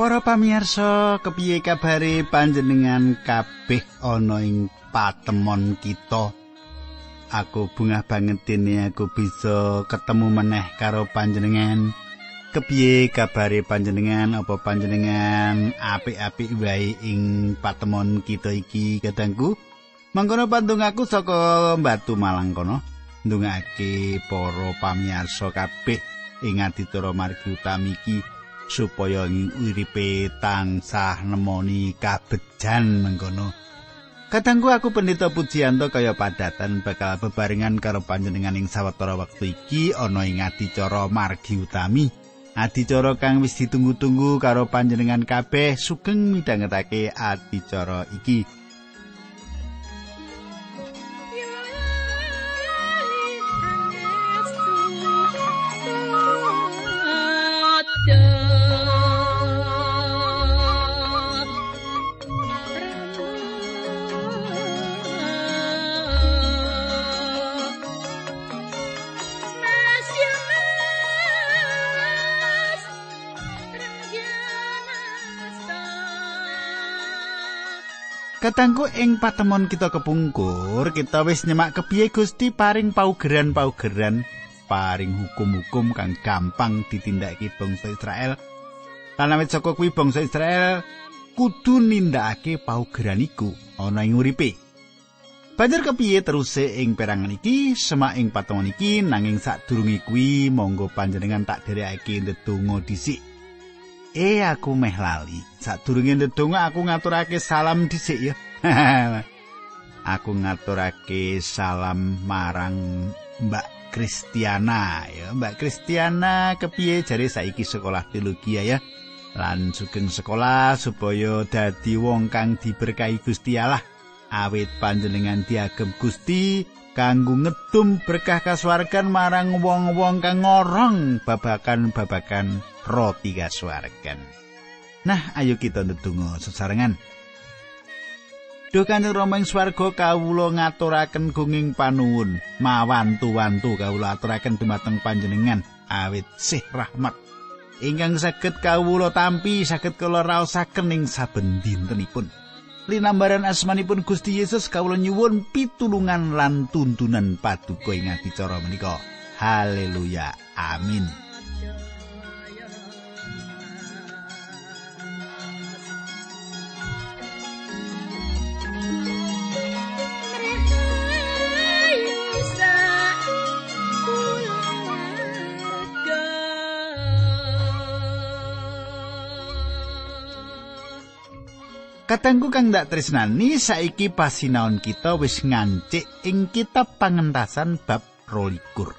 Para pamirsa, kepiye kabare panjenengan kabeh ana ing patemon kita? Aku bungah banget dene aku bisa ketemu meneh karo panjenengan. Kepiye kabare panjenengan? Apa panjenengan apik-apik wae ing patemon kita iki, kadangku? Mangkono pandung aku saka Batu Malang kono. Ndungake para pamirsa kabeh ing adicara margi utami iki. Supaya uripe tansah nemoni kabejan mengkono. Kadangku aku pendeta Pujianto kaya padatan bakal bebarengan karo panjenengan ing sawetara wektu iki ana ing adicara margi utami. Adicara kang wis ditunggu-tunggu karo panjenengan kabeh sugeng midhangetake adicara iki. Katangku ing patemon kita kepungkur, kita wis nyemak kepiye Gusti paring paugeran-paugeran, paring hukum-hukum kang gampang ditindakake bangsa Israel. Lan awit saka kuwi bangsa Israel kudu nindakake paugeran iku ana ing uripe. Banjur kepiye teruse ing perangan iki, semak ing patemon iki nanging sadurunge kuwi monggo panjenengan tak dherekake ndedonga dhisik. Eh aku meh lali. Sadurunge ndedonga aku ngaturake salam dhisik ya. aku ngaturake salam marang Mbak Kristiana ya. Mbak Kristiana kepiye jare saiki sekolah teologi ya. Lan sugeng sekolah supaya dadi wong kang diberkahi Gusti Allah. Awit panjenengan diagem Gusti kanggo ngedum berkah kasuwargan marang wong-wong kang ngorong babakan-babakan roti kasuwargan. Nah, ayo kita ndedonga sesarengan. Duh Kanjeng Rama ing swarga kawula ngaturaken gunging panuwun, mawantu-wantu kawula aturaken dumateng panjenengan awit sih rahmat ingkang saged kawula tampi saged kula raosaken ing saben dintenipun. Linambaran asmanipun Gusti Yesus kawula nyuwun pitulungan lan tuntunan paduka ing adicara menika. Haleluya. Amin. Katangku kang ndak tresnani saiki pasinaon kita wis ngancik ing kitab pangentasan bab rolikur.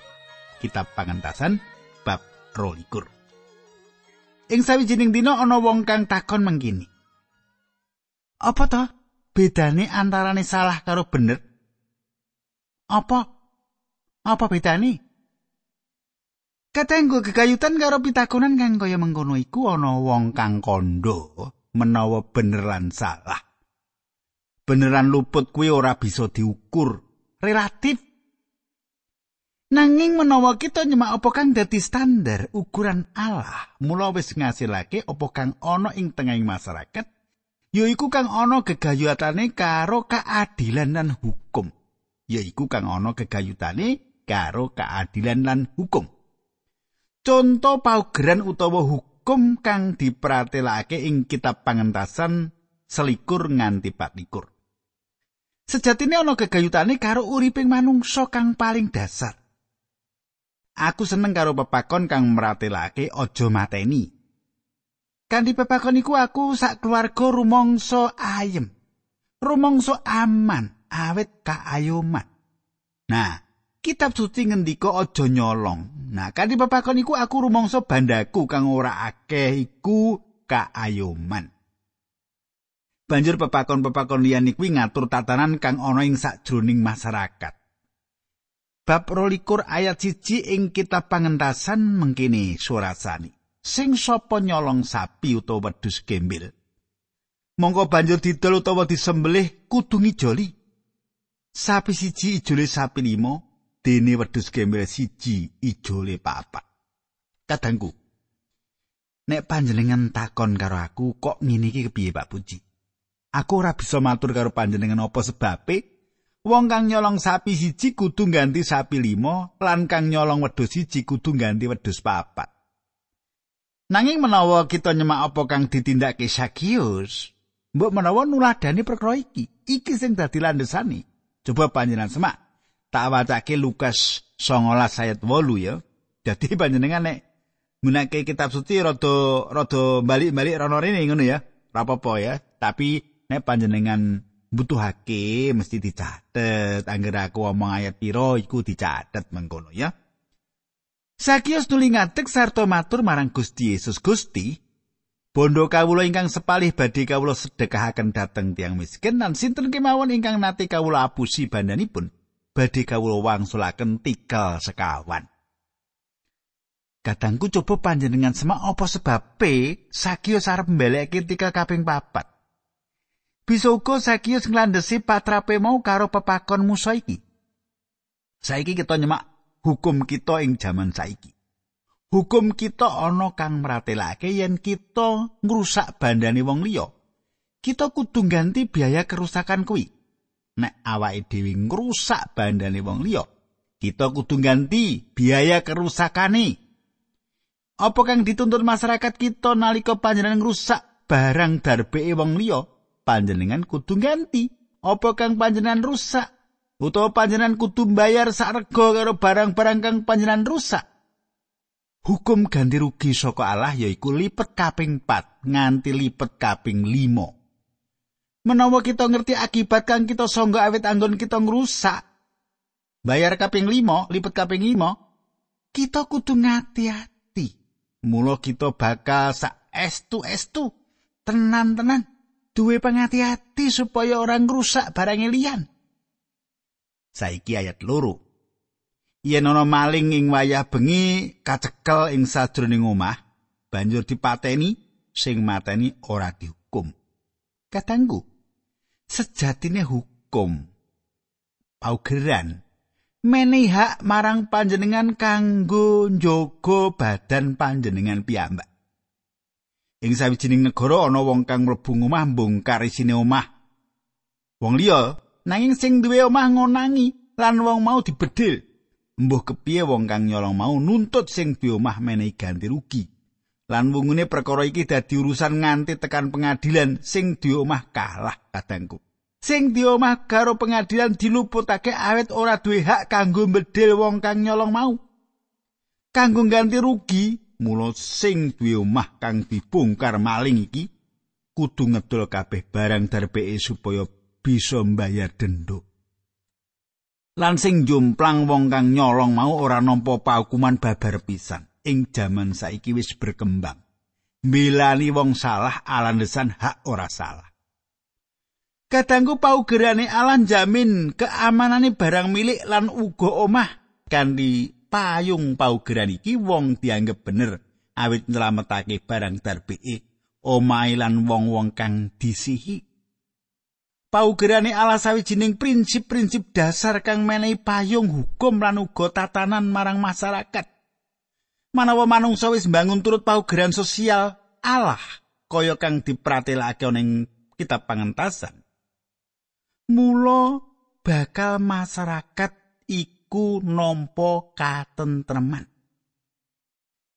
Kitab pangentasan bab rolikur. Ing sawijining dina ana wong kang takon mangkini. Apa to bedane antarane salah karo bener? Apa? Apa bedane? Katenggo gegayutan karo pitakonan kang kaya mengkono iku ana wong kang kandha menawa beneran salah. Beneran luput kuwi ora bisa diukur relatif. Nanging menawa kita nyemak apa kang dadi standar ukuran Allah, mula wis ngasilake apa kang ana ing tengahing masyarakat, yaiku kang ana gegayutane karo keadilan lan hukum. Yaiku kang ana gegayutane karo keadilan lan hukum. Conto paugeran utawa hukum hukum kang dipratelake ing kitab pangentasan selikur nganti patlikur. Sejatine ana gegayutane karo uriping manungsa kang paling dasar. Aku seneng karo pepakon kang meratelake aja mateni. Kanthi pepakon iku aku sak keluarga rumangsa ayem. Rumangsa aman, awet kaayoman. Nah, kitab suci ngendika aja nyolong. Nah, kanthi pepakon iku aku rumangsa bandaku kang ora akeh iku kaayoman. Banjur pepakon-pepakon liyan kuwi ngatur tatanan kang ana ing sakjroning masyarakat. Bab 22 ayat 1 ing kitab pangentasan mengkini surasani. Sing sapa nyolong sapi utawa wedhus gembel. Mongko banjur didol utawa disembelih kudu ngijoli. Sapi siji ijole sapi limo, dene wedhus gembel siji ijole papat. Kadangku. Nek panjenengan takon karo aku kok ngene iki kepiye Pak Puji? Aku ora bisa matur karo panjenengan apa sebabe wong kang nyolong sapi siji kudu ganti sapi limo lan kang nyolong wedhus siji kudu ganti wedhus papat. Nanging menawa kita nyemak apa kang ditindakake Sakius, mbok menawa nuladani perkara iki, iki sing dadi landesane. Coba panjenengan semak. Tak wacake Lukas 19 ayat 8 ya. Dadi panjenengan nek nggunakake kitab suci rada rada balik-balik rono rene ngono ya. Ora apa ya. Tapi nek panjenengan butuhake mesti dicatet. Angger aku omong ayat piro iku dicatet mengkono ya. Sakius tuli ngadeg sarta matur marang Gusti Yesus Gusti, Bondo kawula ingkang sepalih badhe kawula sedekahaken dhateng tiang miskin lan sinten kemawon ingkang nate kawula apusi bandanipun badhe kawula wangsulaken tikel sekawan. Kadangku coba panjenengan semak apa sebabe Sakius arep mbeleke tikel kaping papat. Bisa uga Sakius nglandhesi patrape mau karo pepakon musa iki. Saiki kita nyemak hukum kita ing jaman saiki. Hukum kita ana kang meratelake yen kita ngrusak bandane wong liya. Kita kudu ganti biaya kerusakan kuwi. Nek awake dhewe ngrusak bandane wong liya, kita kudu ganti biaya kerusakane. Apa kang dituntut masyarakat kita nalika panjenengan ngrusak barang darbeke wong liya, panjenengan kudu ganti. Apa kang panjenengan rusak utawa panjenengan kudu bayar sak rega karo barang-barang kang panjenengan rusak? Hukum ganti rugi saka Allah yaiku lipet kaping 4 nganti lipet kaping 5. Menawa kita ngerti akibat kang kita sangga awit anggon kita ngrusak, bayar kaping 5, lipet kaping 5, kita kudu ngati-ati. Mula kita bakal sak estu-estu tenan-tenan duwe pengati-hati supaya orang rusak barang liyan. Saiki ayat loro. Yen ana maling ing wayah bengi kacekel ing sajroning omah, banjur dipateni, sing mateni ora dihukum. Katanggu, sejatine hukum paugeran menehi hak marang panjenengan kanggo njogo badan panjenengan piyambak. Ing sawijining negara ana wong kang mlebu omah mbongkar isine omah. Wong liya nanging sing duwe omah ngonangi lan wong mau dibedil. Mbuh kepiye wong kang nyolong mau nuntut sing duwe omah menehi ganti rugi. Lan wungune perkara iki dadi urusan nganti tekan pengadilan sing duwe omah kalah kadangku. sing diomah karo pengadilan diluputake awet ora duwe hak kanggo mbedil wong kang nyolong mau. Kanggo ganti rugi, mula sing duwe omah kang dibongkar maling iki kudu ngedol kabeh barang darbeke supaya bisa mbayar denda. Lan sing jomplang wong kang nyolong mau ora nampa paukuman babar pisan. Ing jaman saiki wis berkembang. Milani wong salah alandesan hak ora salah. Kadangku paugerane alan jamin keamanane barang milik lan uga omah kanthi payung paugeran iki wong dianggep bener awit nyelametake barang darbeke omahe lan wong-wong kang disihi. Paugerane ala sawijining prinsip-prinsip dasar kang menehi payung hukum lan uga tatanan marang masyarakat. Manawa manungsa wis bangun turut paugeran sosial Allah kaya kang dipratelake ning kitab pangentasan. mula bakal masyarakat iku nampa katentreman.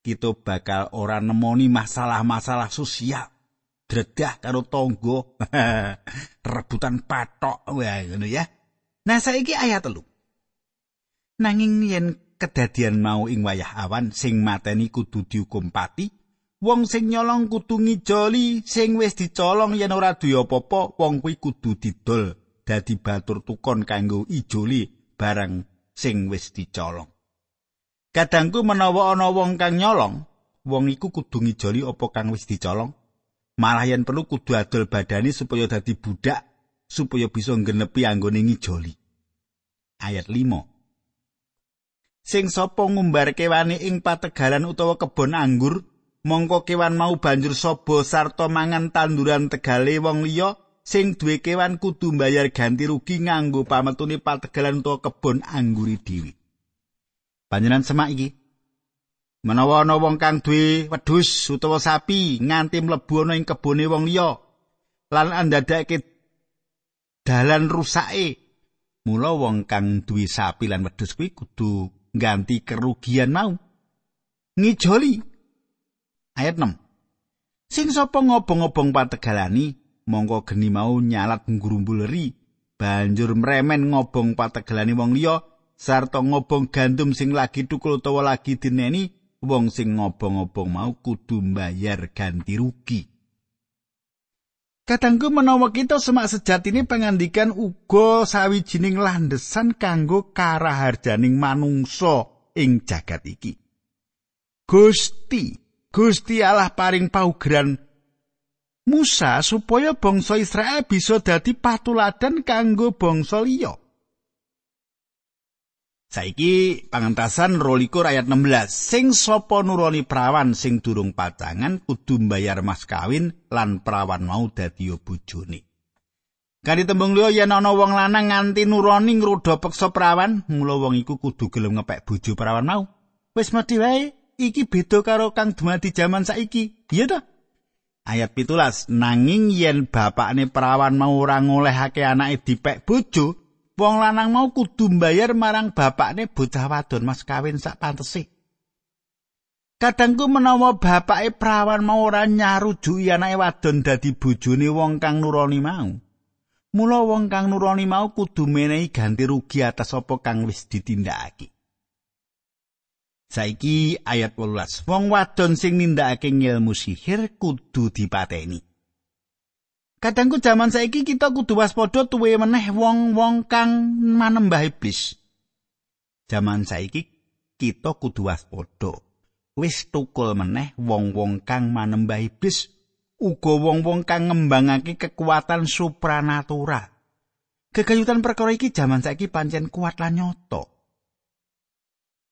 Kita bakal ora nemoni masalah-masalah sosial. Dredah karo tangga, rebutan patok wae ngono ya. Nah saiki ayat telu. Nanging yen kedadian mau ing wayah awan sing mateni kudu dihukum pati, wong sing nyolong kudu ngijoli sing wis dicolong yen ora duwe apa-apa, wong kuwi kudu didol dadi batur tukon kanggo ijoli barang sing wis dicolong. Kadangku menawa ana wong kang nyolong, wong iku kudu ngijoli apa kang wis dicolong. Malah yen perlu kudu adol badani supaya dadi budak supaya bisa nggenepi anggone ngijoli. Ayat 5. Sing sapa ngumbar kewane ing pategalan utawa kebon anggur, mongko kewan mau banjur sobo sarta mangan tanduran tegale wong liya sing duwe kewan kudu mbayar ganti rugi nganggo pametune pategalan utawa kebon angguri dhewe. Panjenengan semak iki. Menawa ana wong kang duwe wedhus utawa sapi nganti mlebu ana ing kebone wong liya lan andadake dalan rusake, mula wong kang duwe sapi lan wedhus kuwi kudu ganti kerugian mau. Ngijoli ayat 6. Sing sapa ngobong-obong pategalani, mongko geni mau nyalat ngrumbuleri, banjur mremen ngobong pategalani wong liya sarta ngobong gandum sing lagi tukul utawa lagi dineni wong sing ngobong-obong mau kudu mbayar ganti rugi. Kadangku menawa kita semak sejatine pangandikan uga sawijining landesan kanggo karaharjaning manungsa ing jagat iki. Gusti, Gusti Allah paring paugeran Musa supaya bangsa Israel bisa dadi patuladan kanggo bangsa liya. Saiki pangentasan rolikur ayat 16. Sing sapa nuroni prawan sing durung pacangan kudu mbayar mas kawin lan prawan mau dadi bojone. Kanthi tembung liya yen ana wong lanang nganti nuroni ngruda peksa prawan, mula wong iku kudu gelem ngepek bojo prawan mau. Wis mesti wae, iki beda karo kang dumadi jaman saiki. Iya ta? Ayat pitulas, nanging yen bapakne prawan mau ora ngolehake anake dipek bojo, wong lanang mau kudu mbayar marang bapakne bocah wadon mas kawin sak pantese. Kadangku menawa bapake prawan mau ora nyarujuki anake wadon dadi bojone wong kang nuroni mau. Mula wong kang nuroni mau kudu menehi ganti rugi atas apa kang wis ditindakake. Saiki ayat 18. Wong wadon sing nindakake ngilmu sihir kudu dipateni. Kadangku jaman saiki kita kudu waspada tuwe meneh wong-wong kang manembah iblis. Jaman saiki kita kudu waspada. Wis tukul meneh wong-wong kang manembah iblis uga wong-wong kang ngembangake kekuatan supranatural. Kegayutan perkara iki jaman saiki pancen kuat lan nyoto.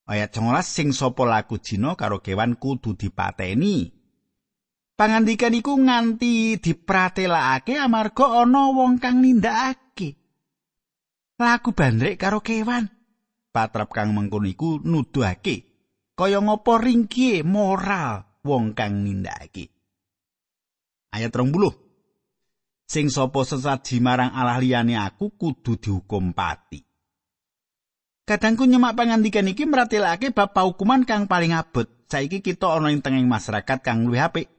Ayat 19 sing sapa laku jina karo kewan kudu dipateni. Pangandikan iku nganti dipratelakake amarga ana wong kang nindakake. Laku bandrek karo kewan. Patrap kang mengkono iku nuduhake kaya ngopo ringkie moral wong kang nindakake. Ayat 30. Sing sapa sesaji marang Allah liyane aku kudu dihukum pati. Kadangku nyemak pangandikan iki meratelake bab hukuman kang paling abot. Saiki kita ana ing tengah masyarakat kang luwih apik.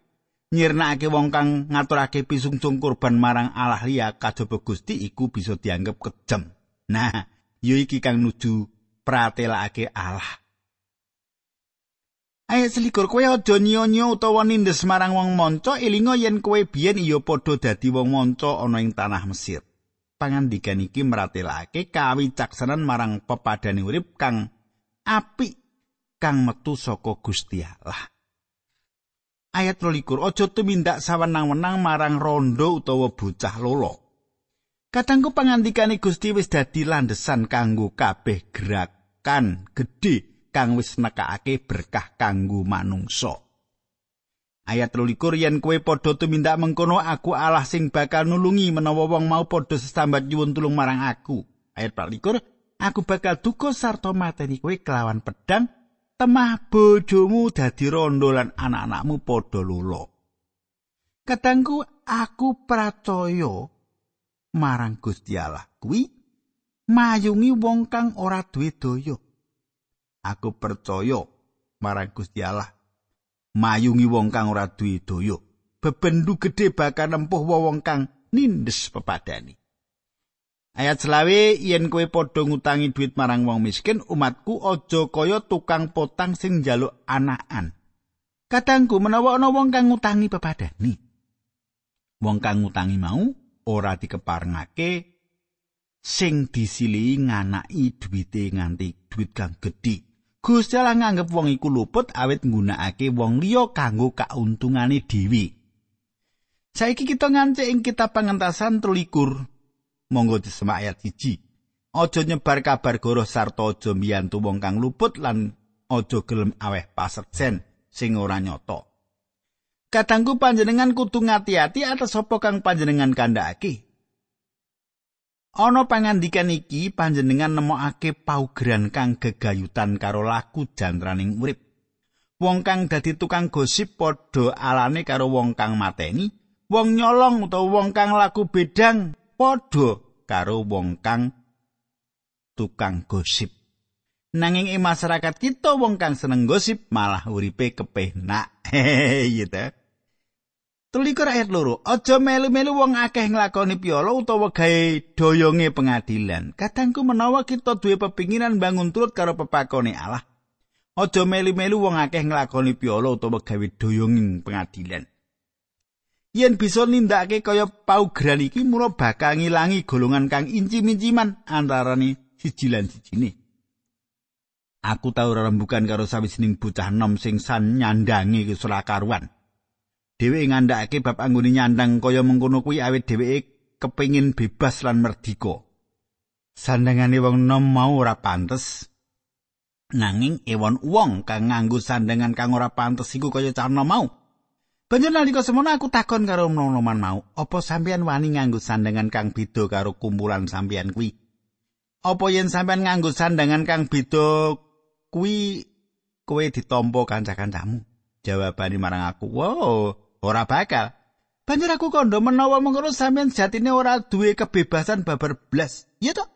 Nyirnakake wong kang ngaturake pisungsung kurban marang Allah liya kajaba Gusti iku bisa dianggep kejem. Nah, yo iki kang nuju pratelake Allah. Ayat selikur kowe aja nyonyo utawa nindes marang wong monco elinga yen kowe biyen iya padha dadi wong monco ana ing tanah Mesir. Pangandikan iki meratelake kawicaksanan marang pepadane urip kang apik kang metu saka Gusti Allah. Ayat 23 aja tumindak sawenang-wenang marang rondo utawa bocah lolo Kadangku pangandikane Gusti wis dadi landesan kanggo kabeh gerakan gedhe kang wis nekakake berkah kanggo manungsa. Ayat 23 yen kowe padha tumindak mengkono aku Allah sing bakal nulungi menawa wong mau padha sesambat nyuwun tulung marang aku. Ayat 24 aku bakal duka sarta mateni kowe kelawan pedang temah bojomu dadi rondo lan anak-anakmu padha lula. Kadangku aku percaya marang Gusti Allah kuwi mayungi wong kang ora duwe daya. Aku percaya marang Gusti Allah mayungi wong kang ora duwe daya. Bebendu gedhe bakal nempuh wong kang nindes pepadani. Ayat selawe yen kowe padha ngutangi duit marang wong miskin, umatku aja kaya tukang potang sing njaluk anakan. Kadangku menawa ana wong kang ngutangi pepadani. Wong kang ngutangi mau ora dikeparengake sing disili nganaki duwite nganti duit kang gedhe. Gusti Allah nganggep wong iku luput awit nggunakake wong liya kanggo kauntungane dhewe. Saiki kita ngancik ing kitab pangentasan 13 monggo disemak ayat 1. Aja nyebar kabar goroh sarta aja mbiyantu wong kang luput lan aja gelem aweh paseksen sing ora nyata. Kadangku panjenengan kudu ngati-ati atas sapa kang panjenengan kandhakake. Ana pangandikan iki panjenengan nemokake paugeran kang gegayutan karo laku jantraning urip. Wong kang dadi tukang gosip padha alane karo wong kang mateni, wong nyolong utawa wong kang laku bedang padha karo wong kang tukang gosip. Nanging ing masyarakat kita wong kang seneng gosip malah uripe kepenak. Ta? Tulikur ayat loro, aja melu-melu wong akeh nglakoni piolo utawa gawe doyonge pengadilan. Kadangku menawa kita duwe pepinginan bangun turut karo pepakone Allah, Aja melu-melu wong akeh nglakoni piolo utawa gawe doyong pengadilan. Yen bisa nindakake kaya paugeran iki mula bakal ngilangi golongan kang inci-minciman antarane siji lan sijine. Aku tau rembukan karo sawijining bocah nom sing san nyandangi kesulakaruan. Dheweke ngandhakake bab anggone nyandang kaya mengkono kuwi awit dheweke kepingin bebas lan merdika. Sandangane wong nom mau ora pantes nanging ewon wong kang nganggo sandangan kang ora pantes iku kaya carna mau. Banjur nalika semono aku takon karo nom-noman mau, apa sampeyan wani nganggo sandangan kang beda karo kumpulan sampeyan kuwi? Apa yen sampeyan nganggo sandangan kang beda kuwi kowe ditampa kanca-kancamu? Jawabane marang aku, "Wow, ora bakal." Banjur aku kondo menawa mengkono sampeyan jatine ora duwe kebebasan babar blas. Iya toh?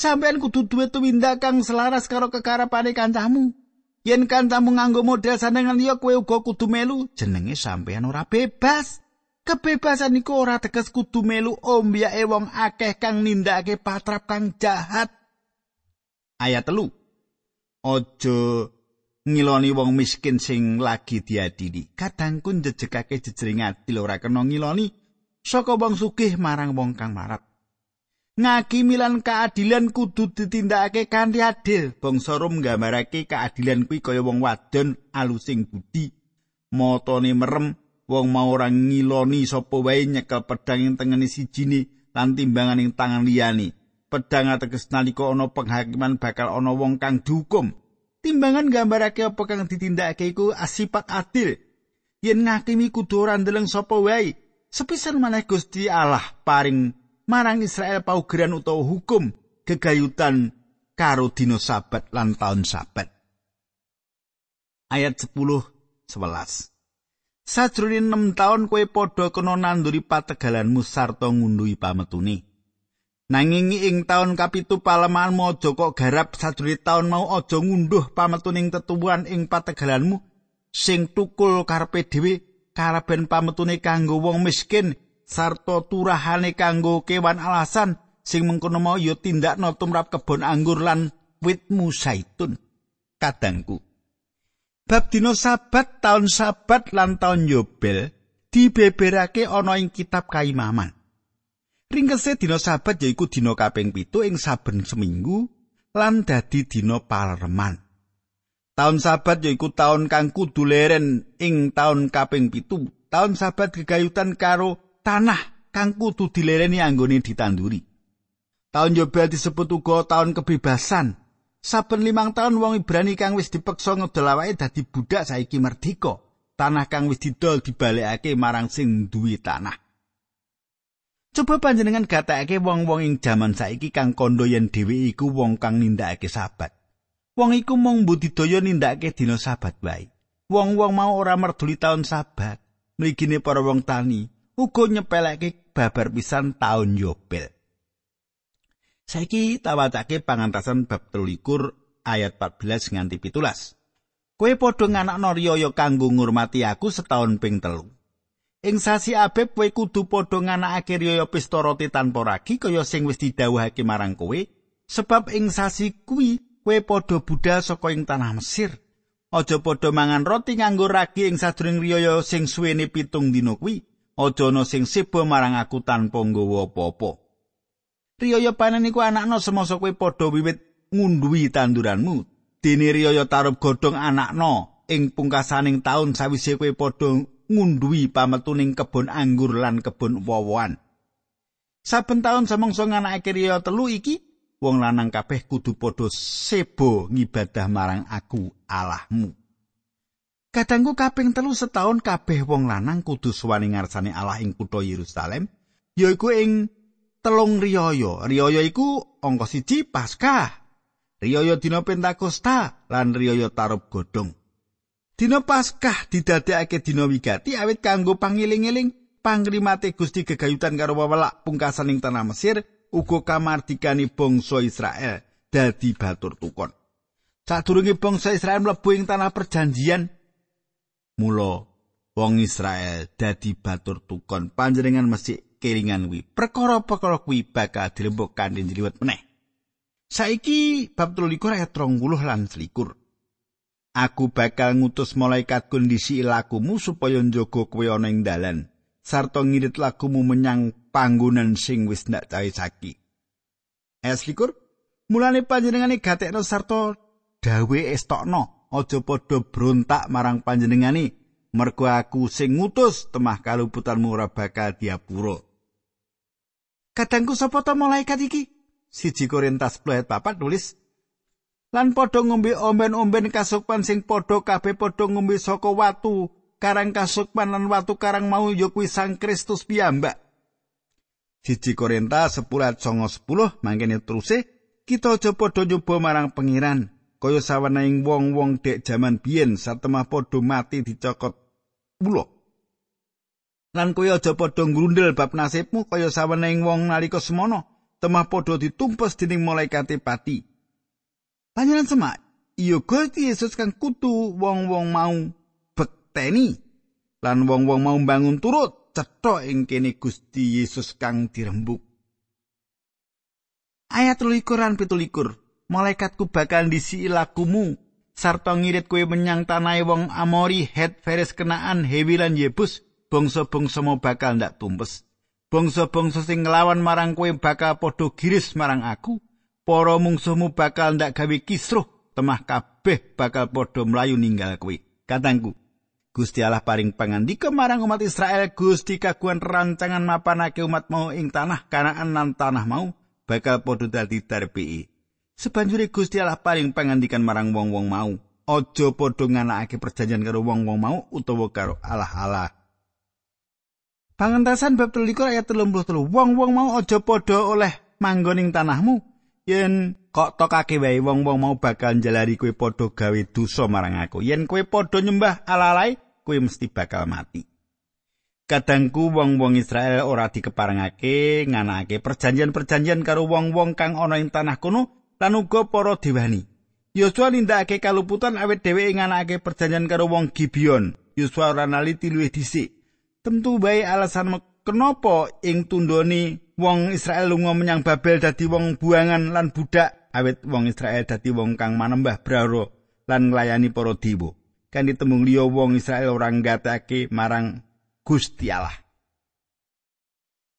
sampean kudu duwe tumindak kang selaras karo kekarepane kancamu. Yen kancamu nganggo model sandangan liya kowe uga kudu melu, jenenge sampean ora bebas. Kebebasan iku ora teges kudu melu ombyake wong akeh kang nindakake patrap kang jahat. Ayat telu. Ojo ngiloni wong miskin sing lagi diadili. Kadangku njejegake jejering adil ora kena ngiloni saka wong sugih marang wong kang marat. Ngakimilan keadilan kudu ditindakake kanthi adil. Bangsa Rom nggambarake keadilan kuwi kaya wong wadon alusing budi, matane merem, wong mau ora ngiloni sapa wae nyekel pedhang ing tengene sijine lan timbangan ing tangan liyane. Pedhang ateges nalika ana penghakiman bakal ana wong kang dihukum. Timbangan nggambarake apa kang ditindakake iku asipat adil. Yen ngakimi kudu ora ndeleng sapa wae. Sepisan maneh Gusti Allah paring marang Israel paugeran utawa hukum gegayutan karo dina sabat lan taun sabat. Ayat 10 11 Sajroning 6 taun kowe padha kena nanduri pategalanmu sarta ngunduhi pametune. Nanging ing taun kapitu palemaanmu aja kok garap sajroning taun mau aja ngunduh pametuning tetuwuhan ing pategalanmu sing tukul karepe dhewe karaben pametune kanggo wong miskin sarta turahane kanggo kewan alasan sing mengkono mau ya tindakno tumrap kebon anggur lan witmu saitun kadangku. Bab dina sabat taun sabat lan taun yobel dibeberake ana ing kitab kaimaman. Ringkese dina sabat yaiku dina kaping pitu ing saben seminggu lan dadi dina palereman. Taun sabat yaiku taun kang kudu leren ing taun kaping pitu. Taun sabat gegayutan karo tanah kang kudu dilereni anggone ditanduri. Taun Yobel disebut uga taun kebebasan. Saben limang taun wong Ibrani kang wis dipeksa ngedol awake dadi budak saiki merdeka. Tanah kang wis didol dibalekake marang sing duwe tanah. Coba panjenengan gatekake wong-wong ing jaman saiki kang kandha yen dhewe iku wong kang nindakake sabat. Wong iku mung budidaya nindakake dina sabat wae. Wong-wong mau ora merduli taun sabat. Mrigine para wong tani, uga nyepeleke babar pisan taun Yobel. Saiki tawacake pangantasan bab 13 ayat 14 nganti 17. Kowe padha nganakno riyaya kanggo ngurmati aku setahun ping telu. Ing sasi Abeb kowe kudu padha nganakake riyaya pesta roti tanpa ragi kaya sing wis didhawuhake marang kowe, sebab ing sasi kuwi kowe padha budal saka ing tanah Mesir. Aja padha mangan roti nganggo ragi ing sadurunge riyaya sing suwene pitung dina kuwi. Aja ana sing sebo marang aku tanpa nggawa apa-apa. Riyaya panen iku anakno semasa kowe padha wiwit ngunduhi tanduranmu. Dene riyaya tarub godhong anakno ing pungkasaning taun sawise kowe padha ngunduhi pametuning kebon anggur lan kebon wowoan. Saben taun samangsa nganakake riyaya telu iki, wong lanang kabeh kudu padha sebo ngibadah marang aku Allahmu. Kadangku kaping telu setahun kabeh wong lanang kudu suwani ngarsane Allah ing kutha Yerusalem, yaiku ing telung riyaya. Riyaya iku angka siji Paskah, riyaya dina Pentakosta lan riyaya tarub godhong. Dina Paskah didadekake dina wigati awit kanggo pangiling-iling pangrimate Gusti gegayutan karo wewelak pungkasan ing tanah Mesir uga kamardikani bangsa Israel dadi batur tukon. Sadurunge bangsa Israel mlebu ing tanah perjanjian mula wong Israel dadi batur tukon panjenengan mesti kelingan wi perkara-perkara kuwi bakal dilembok kanthi njliwet meneh. Saiki bab 13 ayat 30 lan 21. Aku bakal ngutus malaikat kondisi lakumu supaya njogo kowe ana ing dalan sarta ngirit lakumu menyang panggonan sing wis ndak cahe-saki. Es likur, mulane panjenengane gatekno sarta dawe estokno, aja padha brontak marang panjenengane, mergo aku sing ngutus temah kaluputanmu ora bakal diapura. Kadangku sapa ta malaikat iki? Siji Korintus 10 ayat 4 nulis lan padha ngombe omben-omben kasukman sing padha kabeh padha ngombe saka watu karang kasukman lan watu karang mau ya kuwi Sang Kristus piyambak. Siji Korintus 10 ayat 10 mangkene teruse kita aja padha nyoba marang pengiran kaya saweneing wong-wong dek jaman biyen satemah padha mati dicokot ulo. Lan kowe aja padha ngrundel bab nasibmu kaya saweneing wong nalika semono temah padha ditumpes dening malaikat pati. Panjenengan semak, iya Gusti Yesus kang kutu wong-wong mau bekteni lan wong-wong mau bangun turut cetha ing kene Gusti Yesus kang dirembuk. Ayat 23 lan 17. Malaikatku bakal ndisi lakumu sarta ngirit kowe menyang tanah wong Amori, Het, Feres, Kenaan, Hewi lan Yebus. Bangsa-bangsa mau bakal ndak tumpes. Bangsa-bangsa sing nglawan marang kowe bakal padha giris marang aku. para mungsuhmu bakal ndak gawe kisruh temah kabeh bakal padha mlayu ninggal kowe katangku Gusti Allah paring pangandika marang umat Israel Gusti kaguan rancangan mapanake umat mau ing tanah kanaan lan tanah mau bakal padha dadi darbi sebanjure Gusti Allah paring pangandikan marang wong-wong mau aja padha nganakake perjanjian karo wong-wong mau utawa karo Allah-Allah. Pangentasan bab 13 ayat 33 wong-wong mau aja padha oleh manggon ing tanahmu. Yen kok tokake wae wong-wong mau bakal njalari kowe padha gawe dosa marang aku. Yen kowe padha nyembah alalai kowe mesti bakal mati. Kadangku wong-wong Israel ora dikeparengake nganake perjanjian-perjanjian karo wong-wong kang ana ing tanah kono lan uga para dewani Yosua nindakake kaluputan awet dheweke nganake perjanjian karo wong Gibeon. Yosua ora naliti luwih dhisik. Tentu bae alasan kenapa ing tundoni wong Israel lunga menyang Babel dadi wong buangan lan budak awit wong Israel dadi wong kang manembah brahro lan nglayani para dewa. Kan ditembung liya wong Israel ora nggatake marang Gusti Allah.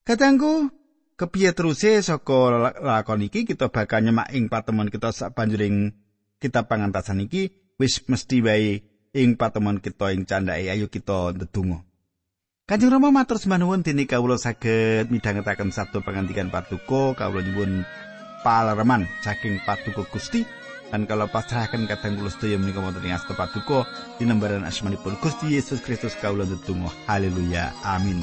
Katangku kepiye teruse saka lakon iki kita bakal nyemak ing patemon kita sak banjuring kita pangantasan iki wis mesti wae ing patemon kita ing candhake. Ayo kita ndedonga. Kanjeng Rama matur sembah nuwun dene kawula saged midhangetaken sabda pangandikan Patuko kawula nyuwun palereman saking Patuko Gusti. Lan kalau pasrahaken kadang kula sedaya menika wonten ing asta Patuko dinembaran asmanipun Gusti Yesus Kristus kawula ndedonga. Haleluya. Amin